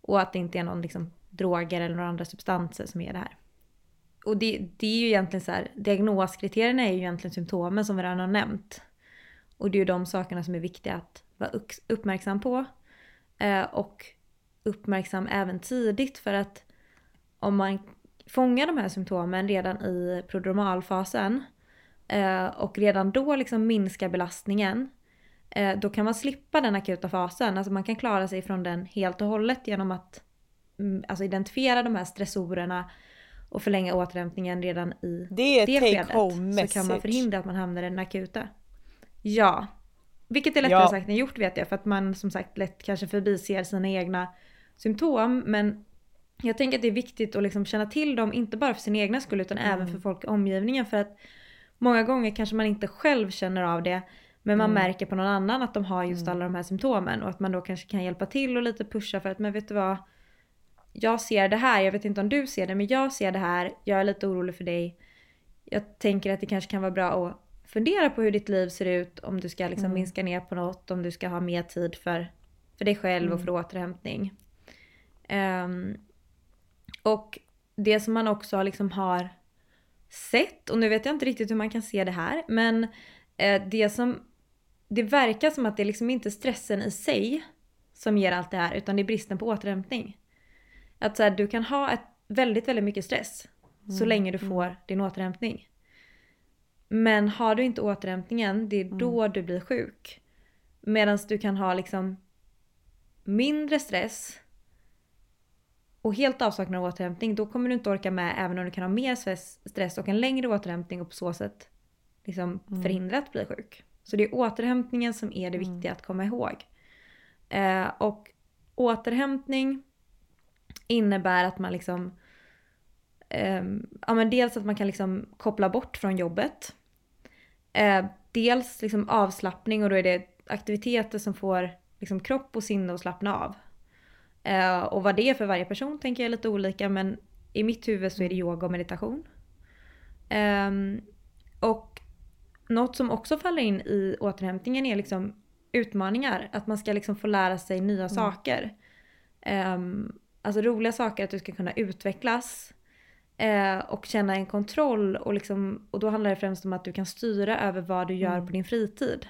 Och att det inte är någon liksom droger eller några andra substanser som är det här. Och det, det är ju egentligen så här, diagnoskriterierna är ju egentligen symptomen som vi redan har nämnt. Och det är ju de sakerna som är viktiga att vara uppmärksam på. Eh, och uppmärksam även tidigt för att om man fångar de här symptomen redan i prodromalfasen eh, och redan då liksom minskar belastningen eh, då kan man slippa den akuta fasen. Alltså man kan klara sig från den helt och hållet genom att mm, alltså identifiera de här stressorerna och förlänga återhämtningen redan i
det,
det
skedet.
Så kan man förhindra att man hamnar i den akuta. Ja. Vilket är lättare ja. sagt än gjort vet jag för att man som sagt lätt kanske förbiser sina egna symptom. Men jag tänker att det är viktigt att liksom känna till dem, inte bara för sin egna skull utan mm. även för folk i omgivningen. För att många gånger kanske man inte själv känner av det. Men man mm. märker på någon annan att de har just mm. alla de här symptomen. Och att man då kanske kan hjälpa till och lite pusha för att men vet du vad. Jag ser det här, jag vet inte om du ser det men jag ser det här. Jag är lite orolig för dig. Jag tänker att det kanske kan vara bra att fundera på hur ditt liv ser ut. Om du ska liksom mm. minska ner på något, om du ska ha mer tid för, för dig själv mm. och för återhämtning. Um, och det som man också liksom har sett, och nu vet jag inte riktigt hur man kan se det här, men eh, det som det verkar som att det liksom inte är stressen i sig som ger allt det här, utan det är bristen på återhämtning. Att så här, du kan ha ett väldigt, väldigt mycket stress mm. så länge du mm. får din återhämtning. Men har du inte återhämtningen, det är mm. då du blir sjuk. Medan du kan ha liksom mindre stress och helt avsaknad av återhämtning, då kommer du inte orka med även om du kan ha mer stress och en längre återhämtning och på så sätt liksom mm. förhindra att bli sjuk. Så det är återhämtningen som är det mm. viktiga att komma ihåg. Eh, och återhämtning innebär att man liksom eh, ja men dels att man kan liksom koppla bort från jobbet. Eh, dels liksom avslappning och då är det aktiviteter som får liksom kropp och sinne att slappna av. Eh, och vad det är för varje person tänker jag är lite olika men i mitt huvud så är det yoga och meditation. Eh, och något som också faller in i återhämtningen är liksom utmaningar. Att man ska liksom få lära sig nya mm. saker. Um, alltså roliga saker, att du ska kunna utvecklas. Uh, och känna en kontroll. Och, liksom, och då handlar det främst om att du kan styra över vad du gör mm. på din fritid.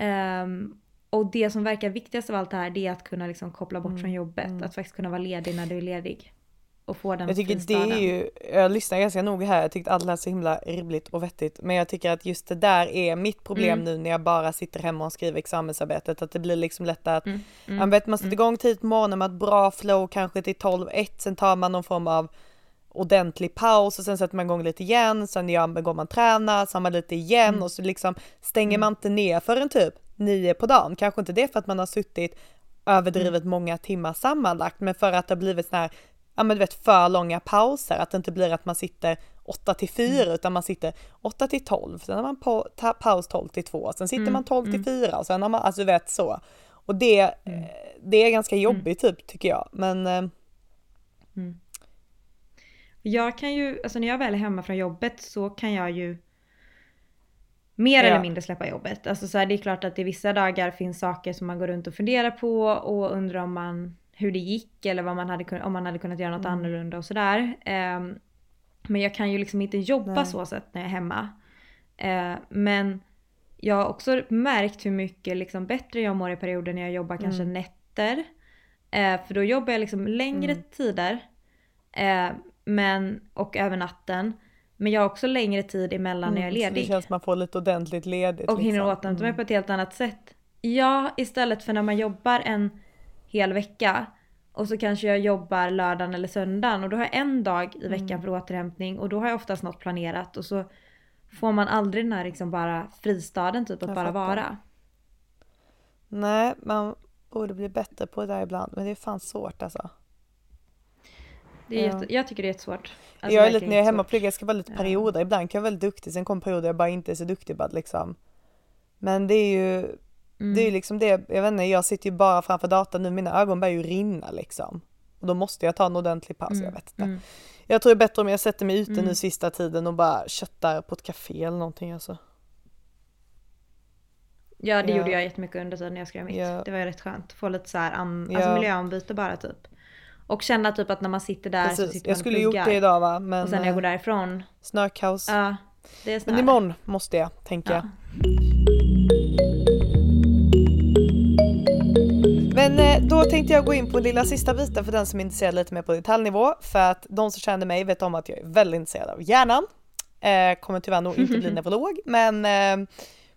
Um, och det som verkar viktigast av allt det här det är att kunna liksom koppla bort mm. från jobbet. Mm. Att faktiskt kunna vara ledig när du är ledig. Och få den
Jag tycker fristaden. det är ju, jag lyssnar ganska noga här, jag tyckte allt lät så himla rimligt och vettigt. Men jag tycker att just det där är mitt problem mm. nu när jag bara sitter hemma och skriver examensarbetet. Att det blir liksom lätt att, mm. Mm. man vet man sätter mm. igång tidigt på morgonen med ett bra flow kanske till 12-1, sen tar man någon form av ordentlig paus och sen sätter man igång lite igen, sen går man träna, så har man lite igen mm. och så liksom stänger mm. man inte ner förrän typ nio på dagen. Kanske inte det för att man har suttit överdrivet många timmar sammanlagt, men för att det har blivit sådana här, ja men du vet för långa pauser, att det inte blir att man sitter 8 till 4 mm. utan man sitter 8 till 12, sen har man på, ta, paus 12 till 2, sen sitter mm. man 12 till 4 mm. och sen har man, alltså du vet så. Och det, mm. Eh, det är ganska jobbigt typ tycker jag, men eh,
mm. Jag kan ju, alltså när jag väl är hemma från jobbet så kan jag ju mer ja. eller mindre släppa jobbet. Alltså så här, det är klart att det vissa dagar finns saker som man går runt och funderar på och undrar om man, hur det gick eller vad man hade, om man hade kunnat göra något mm. annorlunda och sådär. Um, men jag kan ju liksom inte jobba Nej. så sätt när jag är hemma. Uh, men jag har också märkt hur mycket liksom bättre jag mår i perioder när jag jobbar mm. kanske nätter. Uh, för då jobbar jag liksom längre mm. tider. Uh, men, och över natten. Men jag har också längre tid emellan mm, när jag är ledig.
det känns som man får lite ordentligt ledigt.
Och liksom. hinner återhämta mig mm. på ett helt annat sätt. Ja, istället för när man jobbar en hel vecka och så kanske jag jobbar lördagen eller söndagen och då har jag en dag i veckan mm. för återhämtning och då har jag oftast något planerat och så får man aldrig den här liksom bara fristaden typ att jag bara fattar. vara.
Nej, man borde bli bättre på det där ibland men det är fan svårt alltså.
Det är ja. jätte, jag tycker det är jättesvårt.
Alltså, jag är lite, när jag är hemma och pluggar, jag ska vara lite perioder. Ibland kan jag vara väldigt duktig, sen kommer perioder jag bara inte är så duktig. Bara liksom. Men det är ju, mm. det är ju liksom det, jag vet inte, jag sitter ju bara framför datorn nu, mina ögon börjar ju rinna liksom. Och då måste jag ta en ordentlig paus, mm. jag vet inte. Mm. Jag tror det är bättre om jag sätter mig ute nu mm. sista tiden och bara köttar på ett café eller någonting alltså.
Ja det ja. gjorde jag jättemycket under tiden jag skrev mitt. Ja. Det var ju rätt skönt. Få lite så här, an, ja. alltså miljöombyte bara typ. Och känna typ att när man sitter där Precis. så sitter man
Jag skulle gjort det idag va. Men,
och sen när jag går eh, därifrån.
Snökaos.
Ja, det är snö.
Men imorgon måste jag, tänker ja. jag. Men eh, då tänkte jag gå in på lilla sista biten för den som är intresserad lite mer på detaljnivå. För att de som känner mig vet om att jag är väldigt intresserad av hjärnan. Eh, kommer tyvärr nog inte bli neurolog men, eh,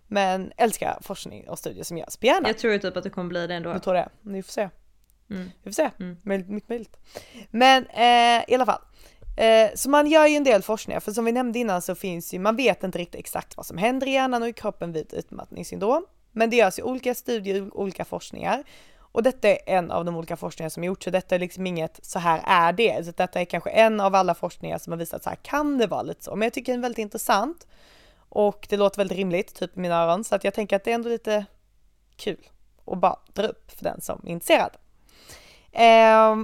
men älskar forskning och studier som görs på hjärnan.
Jag tror typ att du kommer bli det ändå.
Du tror det? Vi får se. Mm. Vi får se, mm. möjligt, möjligt. Men eh, i alla fall. Eh, så man gör ju en del forskningar, för som vi nämnde innan så finns ju, man vet inte riktigt exakt vad som händer i hjärnan och i kroppen vid utmattningssyndrom. Men det görs ju olika studier, olika forskningar. Och detta är en av de olika forskningar som gjorts, så detta är liksom inget så här är det. Så detta är kanske en av alla forskningar som har visat så här kan det vara lite så. Men jag tycker det är väldigt intressant. Och det låter väldigt rimligt, typ i mina öron, så att jag tänker att det är ändå lite kul att bara dra upp för den som är intresserad. Eh,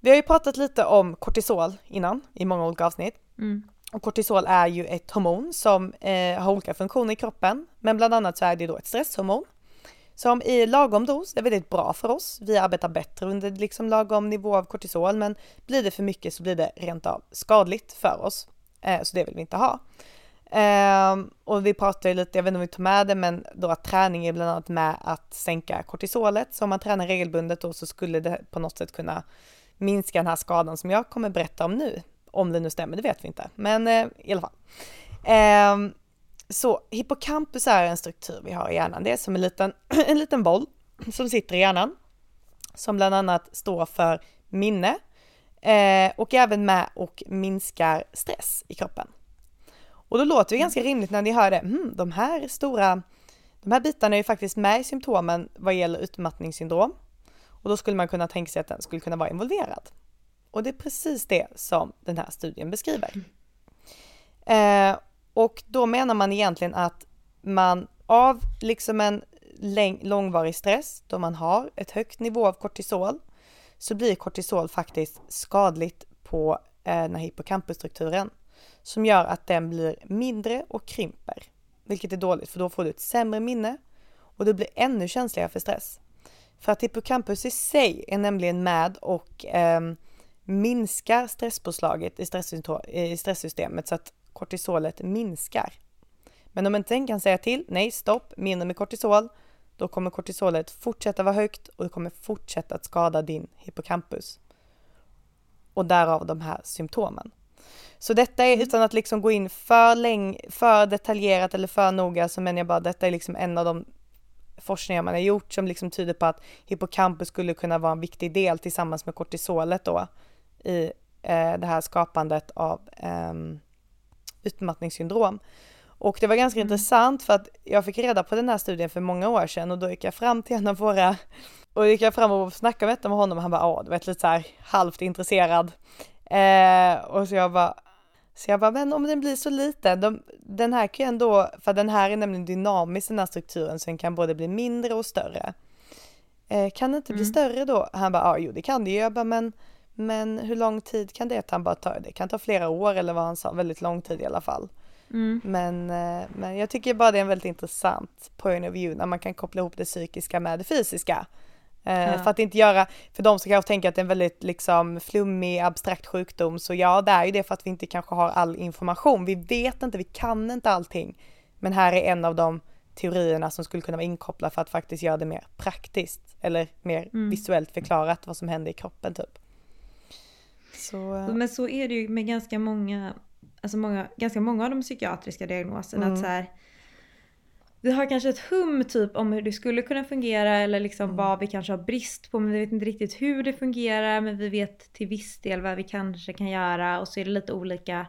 vi har ju pratat lite om kortisol innan i många olika avsnitt. Mm. Och kortisol är ju ett hormon som eh, har olika funktioner i kroppen, men bland annat så är det då ett stresshormon som i lagom dos är väldigt bra för oss. Vi arbetar bättre under liksom lagom nivå av kortisol, men blir det för mycket så blir det rent av skadligt för oss. Eh, så det vill vi inte ha. Um, och vi pratar ju lite, jag vet inte om vi tar med det, men då att träning är bland annat med att sänka kortisolet. Så om man tränar regelbundet då så skulle det på något sätt kunna minska den här skadan som jag kommer berätta om nu. Om det nu stämmer, det vet vi inte, men uh, i alla fall. Um, så hippocampus är en struktur vi har i hjärnan. Det är som en liten, en liten boll som sitter i hjärnan. Som bland annat står för minne eh, och även med och minskar stress i kroppen. Och då låter det ganska rimligt när ni hör det, mm, de här stora, de här bitarna är ju faktiskt med i symptomen vad gäller utmattningssyndrom. Och då skulle man kunna tänka sig att den skulle kunna vara involverad. Och det är precis det som den här studien beskriver. Eh, och då menar man egentligen att man av liksom en långvarig stress, då man har ett högt nivå av kortisol, så blir kortisol faktiskt skadligt på eh, den här hippocampusstrukturen som gör att den blir mindre och krymper. Vilket är dåligt för då får du ett sämre minne och du blir ännu känsligare för stress. För att hippocampus i sig är nämligen med och eh, minskar stresspåslaget i, i stresssystemet så att kortisolet minskar. Men om inte den kan säga till, nej stopp, mindre med kortisol, då kommer kortisolet fortsätta vara högt och det kommer fortsätta att skada din hippocampus. Och därav de här symptomen. Så detta är, mm. utan att liksom gå in för, läng för detaljerat eller för noga, så menar jag bara detta är liksom en av de forskningar man har gjort som liksom tyder på att hippocampus skulle kunna vara en viktig del tillsammans med kortisolet då i eh, det här skapandet av eh, utmattningssyndrom. Och det var ganska intressant för att jag fick reda på den här studien för många år sedan och då gick jag fram till en av våra och gick jag fram och snackade med honom och han bara, ja du vet lite så här halvt intresserad. Eh, och så jag bara, så jag bara, men om den blir så liten, de, den här kan ju ändå, för den här är nämligen dynamisk den här strukturen så den kan både bli mindre och större. Eh, kan det inte bli
Mm.
större då? Han bara, ja jo det kan det ju. Jag bara, men, men hur lång tid kan det ta? Han bara, ta, det kan ta flera år eller vad han sa, väldigt lång tid i alla fall.
Mm.
Men, eh, men jag tycker bara det är en väldigt intressant point of view när man kan koppla ihop det psykiska med det fysiska. Eh,
Ja.
För att inte göra, för de som kanske tänker att det är en väldigt liksom flummig, abstrakt sjukdom, så ja det är ju det för att vi inte kanske har all information. Vi vet inte, vi kan inte allting. Men här är en av de teorierna som skulle kunna vara inkopplad för att faktiskt göra det mer praktiskt eller mer
Mm.
visuellt förklarat vad som händer i kroppen typ. Så, eh,
Men så är det ju med ganska många, alltså många, ganska många av de psykiatriska diagnoserna.
Mm.
Att så här, vi har kanske ett hum typ om hur det skulle kunna fungera eller liksom
Mm.
vad vi kanske har brist på men vi vet inte riktigt hur det fungerar men vi vet till viss del vad vi kanske kan göra och så är det lite olika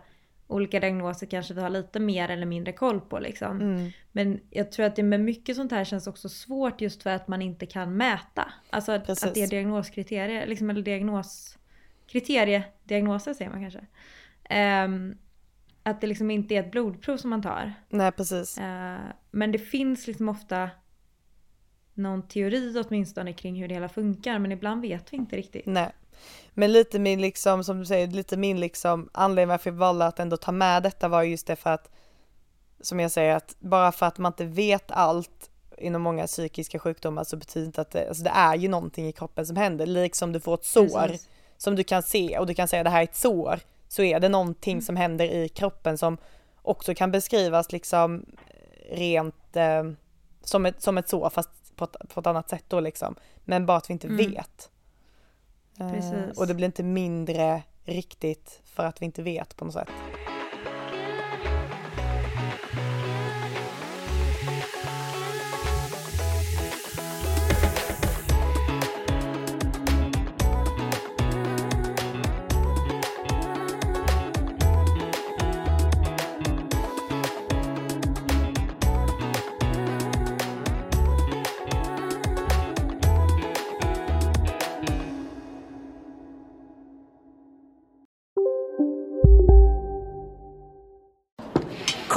olika diagnoser kanske vi har lite mer eller mindre koll på liksom.
Mm.
Men jag tror att det med mycket sånt här känns också svårt just för att man inte kan mäta. Alltså att,
Precis.
att det är diagnoskriterier, liksom, eller diagnos... Kriteriediagnoser säger man kanske. Ehm, att det liksom inte är ett blodprov som man tar.
nej precis.
Eh, men det finns liksom ofta någon teori åtminstone kring hur det hela funkar men ibland vet vi inte riktigt.
Nej. Men lite min liksom, som du säger, lite min liksom anledning varför jag valde att ändå ta med detta var just det för att, som jag säger, att bara för att man inte vet allt inom många psykiska sjukdomar så betyder inte att det, alltså det är ju någonting i kroppen som händer, liksom du får ett sår
Precis.
som du kan se och du kan säga det här är ett sår, så är det någonting som händer i kroppen som också kan beskrivas liksom rent eh, som, ett, som ett sår fast på ett, på ett annat sätt då liksom. Men bara att vi inte
Mm.
vet. Eh. Och det blir inte mindre riktigt för att vi inte vet på något sätt.